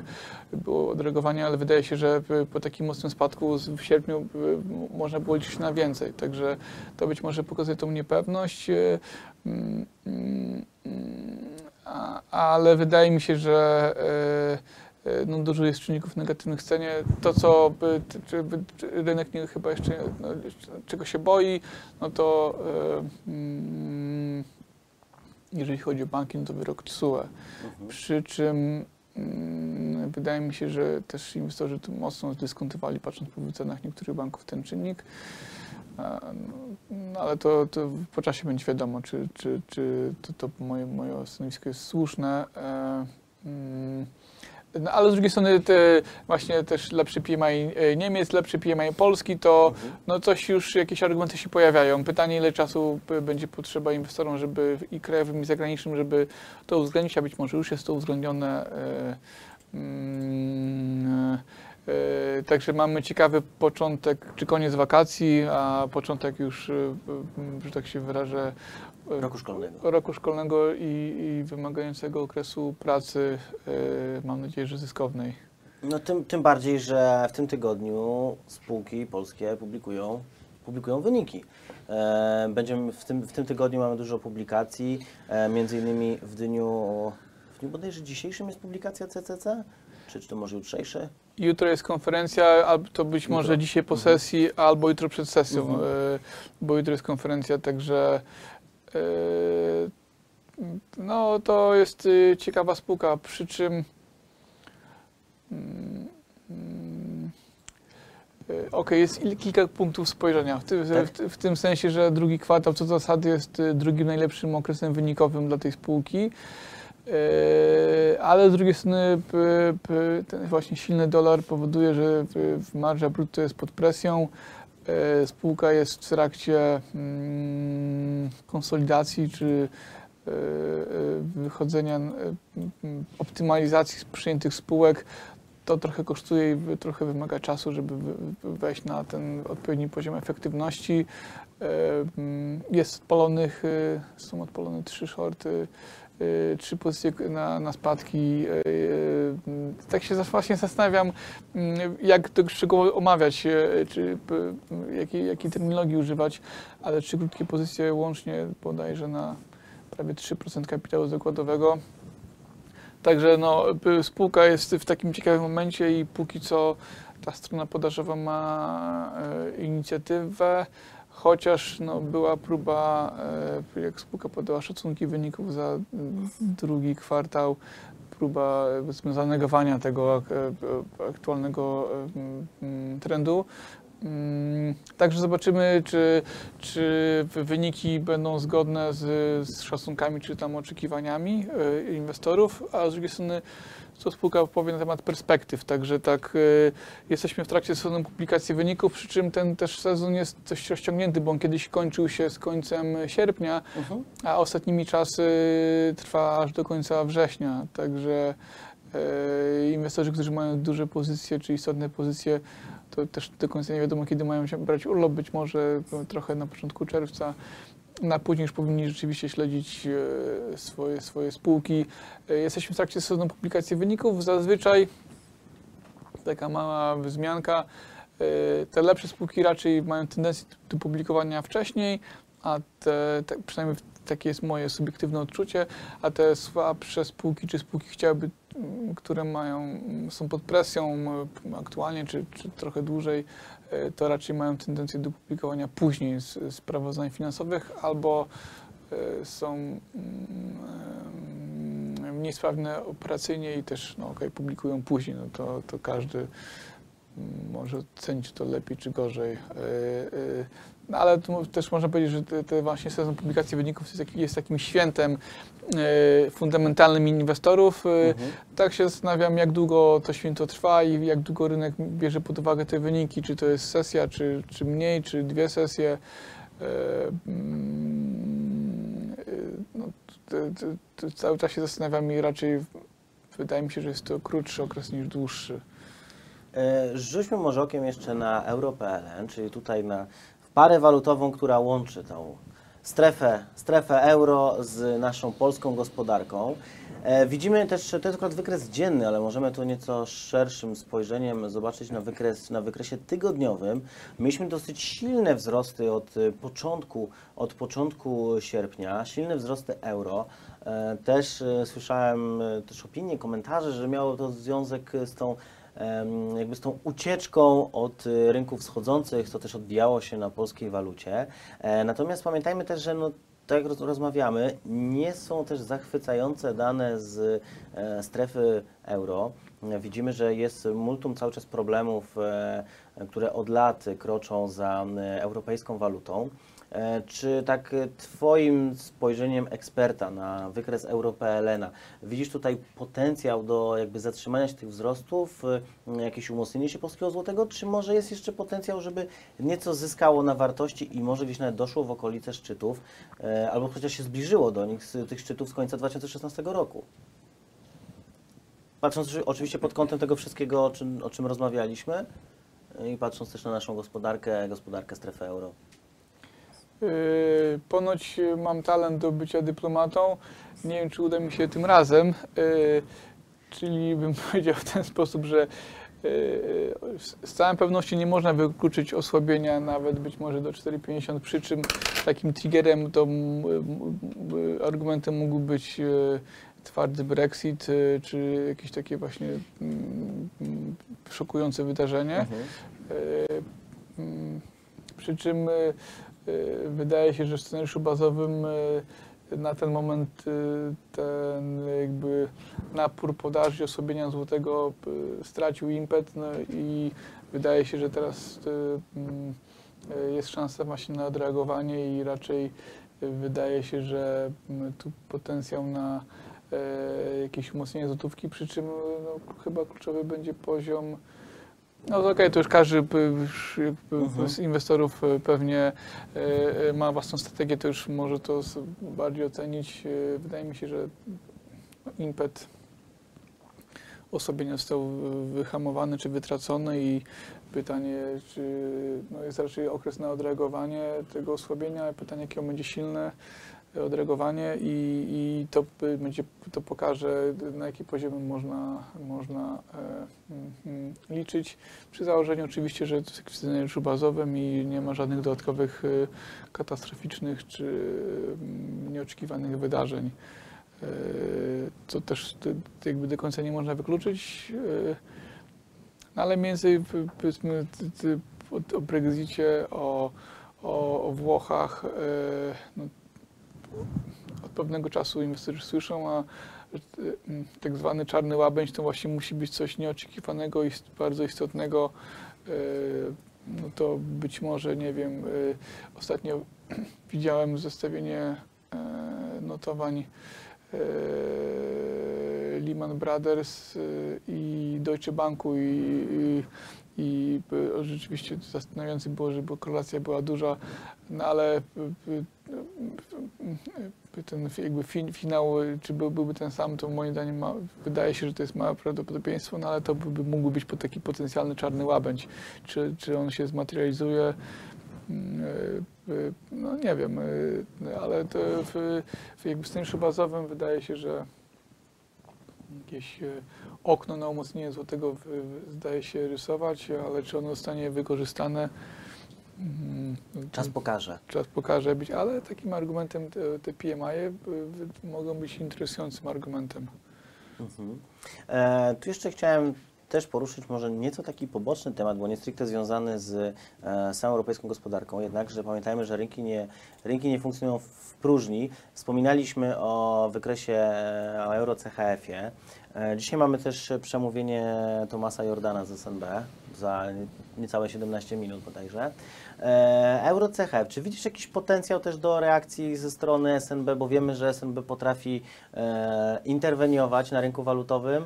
[SPEAKER 2] było odreagowanie, ale wydaje się, że po takim mocnym spadku w sierpniu y, można było liczyć na więcej. Także to być może pokazuje tą niepewność. y, mm, mm, Ale wydaje mi się, że no, dużo jest czynników negatywnych w cenie. To, co by, czy, by, czy rynek nie, chyba jeszcze, no, czego się boi, no to y, mm, jeżeli chodzi o banki, no to wyrok TSUE.
[SPEAKER 1] Mhm.
[SPEAKER 2] Przy czym mm, wydaje mi się, że też inwestorzy tu mocno zdyskontowali, patrząc po wycenach niektórych banków, ten czynnik. No, ale to, to po czasie będzie wiadomo, czy, czy, czy to, to moje, moje stanowisko jest słuszne. E, mm, No, ale z drugiej strony te właśnie też lepszy PMI e, Niemiec, lepszy PMI Polski, to
[SPEAKER 1] Mhm.
[SPEAKER 2] no coś już, jakieś argumenty się pojawiają. Pytanie, ile czasu b- będzie potrzeba inwestorom, żeby i krajowym, i zagranicznym, żeby to uwzględnić, a być może już jest to uwzględnione. e, mm, e, Także mamy ciekawy początek, czy koniec wakacji, a początek już, e, że tak się wyrażę, e,
[SPEAKER 1] roku szkolnego.
[SPEAKER 2] roku szkolnego i, i wymagającego okresu pracy, e, mam nadzieję, że zyskownej.
[SPEAKER 1] No tym, tym bardziej, że w tym tygodniu spółki polskie publikują, publikują wyniki. E, będziemy w tym, w tym tygodniu mamy dużo publikacji, e, między innymi w dniu, w dniu bodajże dzisiejszym jest publikacja CCC, czy, czy to może jutrzejsze?
[SPEAKER 2] Jutro jest konferencja, albo to być może
[SPEAKER 1] Jutro.
[SPEAKER 2] dzisiaj po
[SPEAKER 1] Mhm.
[SPEAKER 2] sesji, albo jutro przed sesją,
[SPEAKER 1] Mhm.
[SPEAKER 2] bo jutro jest konferencja, także no to jest e, ciekawa spółka, przy czym mm, mm, e, Okej, jest il- kilka punktów spojrzenia. W, ty,
[SPEAKER 1] Tak.
[SPEAKER 2] w, w tym sensie, że drugi kwartał co do zasady jest e, drugim najlepszym okresem wynikowym dla tej spółki. Ale z drugiej strony p, p, ten właśnie silny dolar powoduje, że p- marża brutto jest pod presją. E, Spółka jest w trakcie mm, konsolidacji czy e, e, wychodzenia, optymalizacji przyjętych spółek. To trochę kosztuje i trochę wymaga czasu, żeby wejść na ten odpowiedni poziom efektywności. Jest odpalonych, są odpalone trzy shorty, trzy pozycje na, na spadki. E, mm, Tak się właśnie zastanawiam, mm, jak to szczegółowo omawiać, czy jakiej, jakiej terminologii używać, ale trzy krótkie pozycje łącznie bodajże na prawie 3% kapitału zakładowego. Także no, spółka jest w takim ciekawym momencie i póki co ta strona podażowa ma inicjatywę, chociaż no, była próba, e, jak spółka podała szacunki wyników za drugi kwartał, próba e, zanegowania tego e, aktualnego trendu. Mm, Także zobaczymy, czy, czy wyniki będą zgodne z, z szacunkami czy tam oczekiwaniami inwestorów, a z drugiej strony co spółka powie na temat perspektyw. Także tak e, jesteśmy w trakcie sezonu publikacji wyników, przy czym ten też sezon jest dość rozciągnięty, bo on kiedyś kończył się z końcem sierpnia,
[SPEAKER 1] Mhm.
[SPEAKER 2] a ostatnimi czasy trwa aż do końca września. Także e, inwestorzy, którzy mają duże pozycje czy istotne pozycje, to też do końca nie wiadomo, kiedy mają się brać urlop, być może trochę na początku czerwca. Na później już powinni rzeczywiście śledzić e, swoje, swoje spółki. E, Jesteśmy w trakcie sezonu publikacji wyników. Zazwyczaj taka mała wzmianka. e, Te lepsze spółki raczej mają tendencję do publikowania wcześniej, a te, te przynajmniej takie jest moje subiektywne odczucie, a te słabsze spółki czy spółki chciałyby, które mają, są pod presją aktualnie czy, czy trochę dłużej, to raczej mają tendencję do publikowania później z sprawozdań finansowych albo e, są mm, mniej sprawne operacyjnie i też no, okay, publikują później. No to, to każdy mm, może ocenić to lepiej czy gorzej. E, e, No, ale też można powiedzieć, że te, te właśnie sezon publikacji wyników jest, jest takim świętem e, fundamentalnym inwestorów.
[SPEAKER 1] Mhm.
[SPEAKER 2] tak się zastanawiam, jak długo to święto trwa i jak długo rynek bierze pod uwagę te wyniki, czy to jest sesja, czy, czy mniej, czy dwie sesje. Mm, no, to, to, to cały czas się zastanawiam i raczej wydaje mi się, że jest to krótszy okres niż dłuższy.
[SPEAKER 1] E, Rzućmy może okiem jeszcze na Euro.pl, czyli tutaj na parę walutową, która łączy tą strefę, strefę euro z naszą polską gospodarką. E, widzimy też, to jest akurat wykres dzienny, ale możemy tu nieco szerszym spojrzeniem zobaczyć na, wykres, na wykresie tygodniowym. Mieliśmy dosyć silne wzrosty od początku, od początku sierpnia, silne wzrosty euro. E, Też słyszałem też opinie, komentarze, że miało to związek z tą jakby z tą ucieczką od y, rynków wschodzących, to też odbijało się na polskiej walucie. E, Natomiast pamiętajmy też, że no, tak jak roz- rozmawiamy, nie są też zachwycające dane z e, strefy euro. Widzimy, że jest multum cały czas problemów, e, które od lat kroczą za europejską walutą. E, Czy tak e, Twoim spojrzeniem eksperta na wykres Euro-PLN-a widzisz tutaj potencjał do jakby zatrzymania się tych wzrostów, e, jakieś umocnienie się polskiego złotego, czy może jest jeszcze potencjał, żeby nieco zyskało na wartości i może gdzieś nawet doszło w okolice szczytów, albo chociaż się zbliżyło do nich z tych szczytów z końca 2016 roku? Patrząc oczy- oczywiście pod kątem tego wszystkiego, o czym, o czym rozmawialiśmy i patrząc też na naszą gospodarkę, gospodarkę strefy euro.
[SPEAKER 2] Yy, Ponoć yy, mam talent do bycia dyplomatą. Nie wiem, czy uda mi się tym razem. Yy, Czyli bym *laughs* powiedział w ten sposób, że yy, z- całą pewnością nie można wykluczyć osłabienia nawet być może do 4,50, przy czym takim triggerem to argumentem mógł być twardy Brexit, czy jakieś takie właśnie mm, mm, szokujące wydarzenie.
[SPEAKER 1] Mhm.
[SPEAKER 2] Mm, Przy czym e, wydaje się, że w scenariuszu bazowym e, na ten moment e, ten jakby napór podaży i osłabienia złotego stracił impet no i wydaje się, że teraz mm, jest szansa właśnie na odreagowanie i raczej wydaje się, że mm, tu potencjał na jakieś umocnienie złotówki, przy czym no, chyba kluczowy będzie poziom no okej, to już każdy p- już jakby
[SPEAKER 1] Mhm.
[SPEAKER 2] z inwestorów pewnie ma własną strategię, to już może to bardziej ocenić. Wydaje mi się, że impet osłabienia został e, wyhamowany czy wytracony i pytanie, czy no jest raczej okres na odreagowanie tego osłabienia, pytanie, jakie on będzie silne odreagowanie i, i to będzie, to pokaże, na jaki poziom można, można e, mm, mm, liczyć. Przy założeniu oczywiście, że to jest jakiś scenariuszu bazowym i nie ma żadnych dodatkowych e, katastroficznych czy mm, nieoczekiwanych wydarzeń. E, Co też t- t- jakby do końca nie można wykluczyć. e, No ale między powiedzmy o, Brexicie, o, o, o Włochach, e, no, od pewnego czasu inwestorzy słyszą, a e, tak zwany czarny łabędź to właśnie musi być coś nieoczekiwanego i bardzo istotnego. E, No to być może, nie wiem, e, ostatnio *clears throat* widziałem zestawienie notowań Lehman Brothers i Deutsche Banku i, i, e, rzeczywiście zastanawiające było, że bo korelacja była duża, no ale e, e, ten jakby fin, finał, czy był, byłby ten sam, to moim zdaniem ma, wydaje się, że to jest małe prawdopodobieństwo, no ale to by, mógłby być taki potencjalny czarny łabędź. Czy, czy on się zmaterializuje? Mm, No nie wiem, ale to w, w jakby scenariuszu bazowym wydaje się, że jakieś okno na umocnienie złotego zdaje się rysować, ale czy ono zostanie wykorzystane, mm,
[SPEAKER 1] Czas pokaże.
[SPEAKER 2] czas pokaże być, ale takim argumentem te, te PMI -e mogą być interesującym argumentem.
[SPEAKER 1] Mhm. E, tu jeszcze chciałem też poruszyć może nieco taki poboczny temat, bo nie stricte związany z e, samą europejską gospodarką, jednakże pamiętajmy, że rynki nie, rynki nie funkcjonują w próżni. Wspominaliśmy o wykresie e, o euro-CHF-ie. E, dzisiaj mamy też przemówienie Tomasa Jordana z SNB za niecałe 17 minut bodajże. E, Euro-CHF, czy widzisz jakiś potencjał też do reakcji ze strony SNB, bo wiemy, że SNB potrafi e, interweniować na rynku walutowym,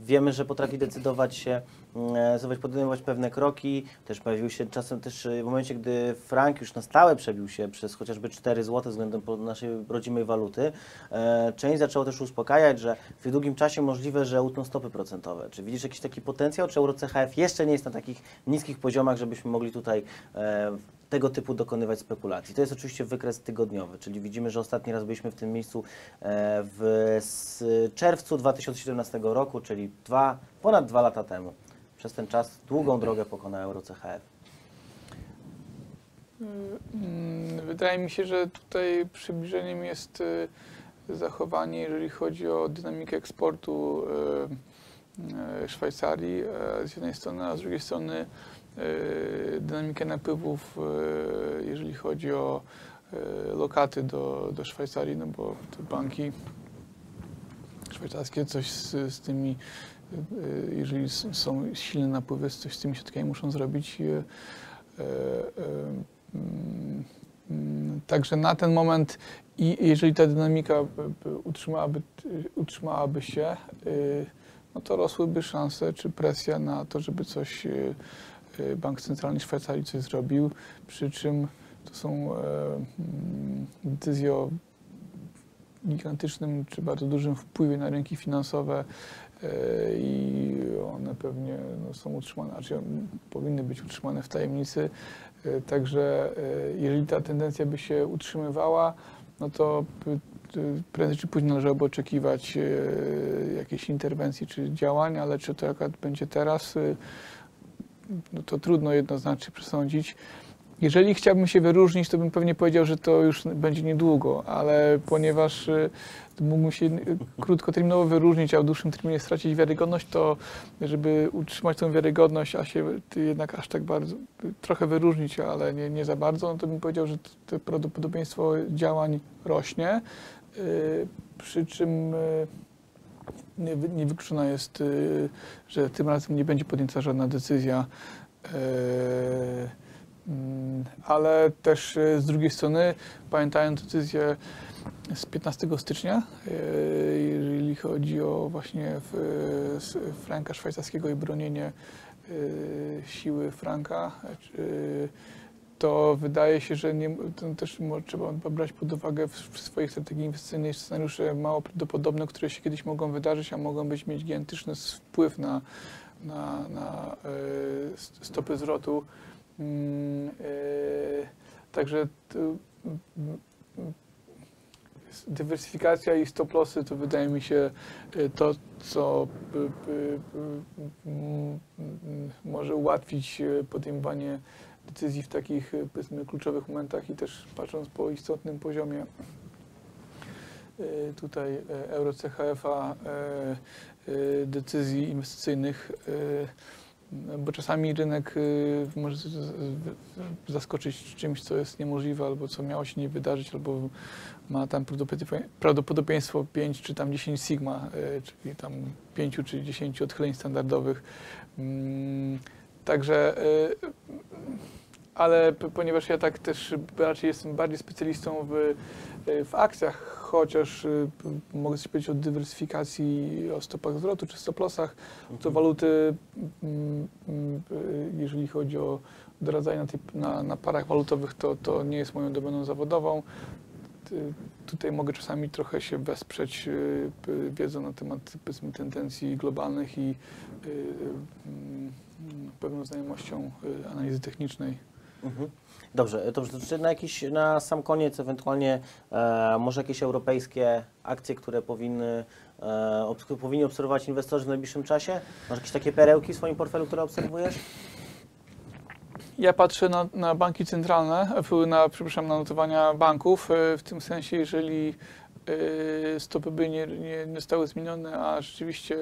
[SPEAKER 1] wiemy, że potrafi decydować się, mm, decydować, podejmować pewne kroki, też pojawił się czasem też e, w momencie, gdy frank już na stałe przebił się przez chociażby 4 zł względem naszej rodzimej waluty, e, część zaczęło też uspokajać, że w długim czasie możliwe, że utną stopy procentowe. Czy widzisz jakiś taki potencjał, czy euro-CHF jeszcze nie jest na takich niskich poziomach, żebyśmy mogli tutaj e, tego typu dokonywać spekulacji. To jest oczywiście wykres tygodniowy, czyli widzimy, że ostatni raz byliśmy w tym miejscu e, w czerwcu 2017 roku, czyli dwa, ponad dwa lata temu. Przez ten czas długą drogę pokona euro-CHF.
[SPEAKER 2] Mm, Wydaje mi się, że tutaj przybliżeniem jest y, zachowanie, jeżeli chodzi o dynamikę eksportu y, y, Szwajcarii e, z jednej strony, a z drugiej strony dynamikę napływów, jeżeli chodzi o lokaty do, do Szwajcarii, no bo te banki szwajcarskie coś z, z tymi, y, jeżeli są silne napływy, coś z tymi środkami muszą zrobić. y, y, Mm, mm, Także na ten moment, i jeżeli ta dynamika by- by utrzymałaby, utrzymałaby się, no to rosłyby szanse czy presja na to, żeby coś Bank Centralny Szwajcarii coś zrobił, przy czym to są e, mm, decyzje o gigantycznym czy bardzo dużym wpływie na rynki finansowe e, i one pewnie no, są utrzymane, znaczy powinny być utrzymane w tajemnicy. E, Także e, jeżeli ta tendencja by się utrzymywała, no to prędzej czy później należałoby oczekiwać jakiejś interwencji czy działań, ale czy to akurat będzie teraz, no to trudno jednoznacznie przesądzić. Jeżeli chciałbym się wyróżnić, to bym pewnie powiedział, że to już będzie niedługo, ale ponieważ y, mógłbym się y, krótkoterminowo wyróżnić, a w dłuższym terminie stracić wiarygodność, to żeby utrzymać tą wiarygodność, a się jednak aż tak bardzo, y, trochę wyróżnić, ale nie, nie za bardzo, no to bym powiedział, że to prawdopodobieństwo działań rośnie, przy czym y, nie, niewykluczona jest, że tym razem nie będzie podjęta żadna decyzja. Y, mm, Ale też y, z drugiej strony, pamiętając decyzję z 15 stycznia, y, jeżeli chodzi o właśnie s- franka szwajcarskiego i bronienie y, siły franka, y, to wydaje się, że nie, też trzeba brać pod uwagę w, w swojej strategii inwestycyjnej scenariusze mało prawdopodobne, które się kiedyś mogą wydarzyć, a mogą być mieć gigantyczny wpływ na, na, na st- stopy zwrotu. E, także s- dywersyfikacja i stop lossy to wydaje mi się e, to, co może ułatwić podejmowanie decyzji w takich powiedzmy kluczowych momentach i też patrząc po istotnym poziomie tutaj euro CHF-a decyzji inwestycyjnych, bo czasami rynek e, może zaskoczyć czymś, co jest niemożliwe, albo co miało się nie wydarzyć, albo ma tam prawdopodobie- prawdopodobieństwo 5 czy tam 10 sigma, e, czyli tam 5 czy 10 odchyleń standardowych. Mm, Także e, ale ponieważ ja tak też raczej jestem bardziej specjalistą w, w akcjach, chociaż y, mogę coś powiedzieć o dywersyfikacji, o stopach zwrotu czy stop-lossach, to waluty, mm, mm, y, jeżeli chodzi o doradzanie na, tej, na, na parach walutowych, to, to nie jest moją domeną zawodową. Tutaj mogę czasami trochę się wesprzeć y, wiedzą na temat powiedzmy, tendencji globalnych i mm, pewną znajomością analizy technicznej.
[SPEAKER 1] Mhm. Dobrze, dobrze. To czy na, jakiś, na sam koniec ewentualnie e, może jakieś europejskie akcje, które powinny, e, obs- powinni obserwować inwestorzy w najbliższym czasie? Masz jakieś takie perełki w swoim portfelu, które obserwujesz?
[SPEAKER 2] Ja patrzę na, na banki centralne, na, przepraszam, na notowania banków, e, w tym sensie, jeżeli e, stopy by nie, nie, nie zostały zmienione, a rzeczywiście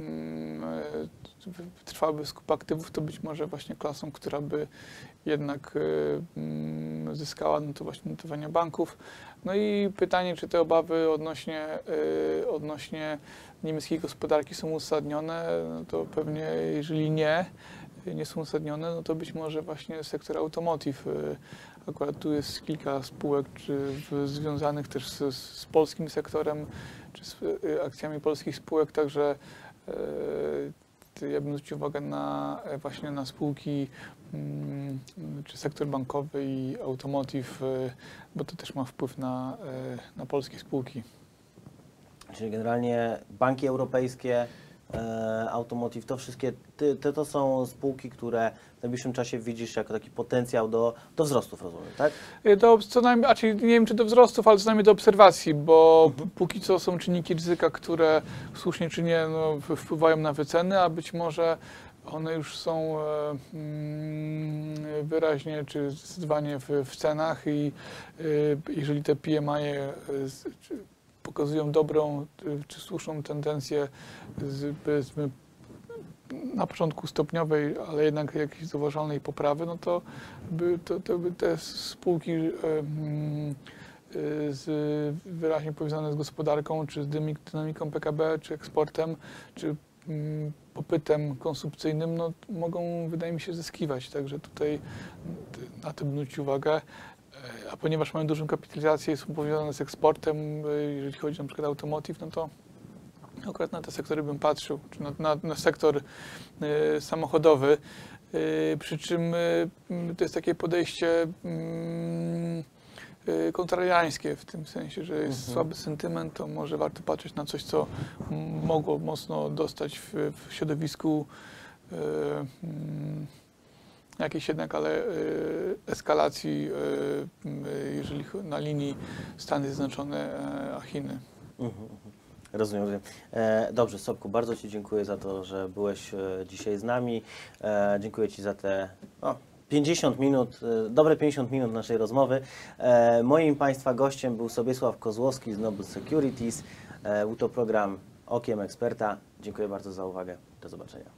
[SPEAKER 2] mm, e, trwałaby skup aktywów, to być może właśnie klasą, która by jednak e, mm, zyskała no to właśnie notowania banków. No i pytanie, czy te obawy odnośnie, e, odnośnie niemieckiej gospodarki są uzasadnione, no to pewnie jeżeli nie, nie są uzasadnione, no to być może właśnie sektor automotive. Akurat tu jest kilka spółek czy związanych też z, z polskim sektorem, czy z akcjami polskich spółek, także ja bym zwrócił uwagę na e, właśnie na spółki mm, czy sektor bankowy i automotive, y, bo to też ma wpływ na, na polskie spółki.
[SPEAKER 1] Czyli generalnie banki europejskie, e, automotive, to wszystkie, ty, to są spółki, które w najbliższym czasie widzisz jako taki potencjał do, do wzrostów, rozumiem, tak?
[SPEAKER 2] Y, Do, co najmniej, a czyli nie wiem czy do wzrostów, ale co najmniej do obserwacji, bo
[SPEAKER 1] Mhm.
[SPEAKER 2] póki co są czynniki ryzyka, które słusznie czy nie no, wpływają na wyceny, a być może one już są e, mm, wyraźnie czy zdecydowanie w, w cenach i jeżeli te PMI -e, pokazują dobrą y, czy słuszną tendencję z, powiedzmy na początku stopniowej, ale jednak jakiejś zauważalnej poprawy, no to by, to, to by te spółki mm, e, z, wyraźnie powiązane z gospodarką, czy z dynamiką PKB, czy eksportem, czy mm, popytem konsumpcyjnym, no, mogą, wydaje mi się, zyskiwać. Także tutaj na bym zwrócił uwagę. A ponieważ mają dużą kapitalizację są powiązane z eksportem, e, jeżeli chodzi na przykład o automotive, no to akurat na te sektory bym patrzył, czy na, na, na sektor e, samochodowy. E, przy czym to jest takie podejście mm, kontrariańskie w tym sensie, że jest
[SPEAKER 1] Mhm.
[SPEAKER 2] słaby sentyment, to może warto patrzeć na coś, co mogło mocno dostać w, w środowisku mm, jakiejś jednak, ale e, eskalacji, e, m, jeżeli na linii Stany Zjednoczone e, a Chiny.
[SPEAKER 1] Mhm, mhm. Rozumiem, rozumiem. E, dobrze, Sobku, bardzo Ci dziękuję za to, że byłeś e, dzisiaj z nami. Dziękuję Ci za te no, 50 minut, dobre 50 minut naszej rozmowy. Moim Państwa gościem był Sobiesław Kozłowski z Noble Securities. Był to program Okiem Eksperta. Dziękuję bardzo za uwagę. Do zobaczenia.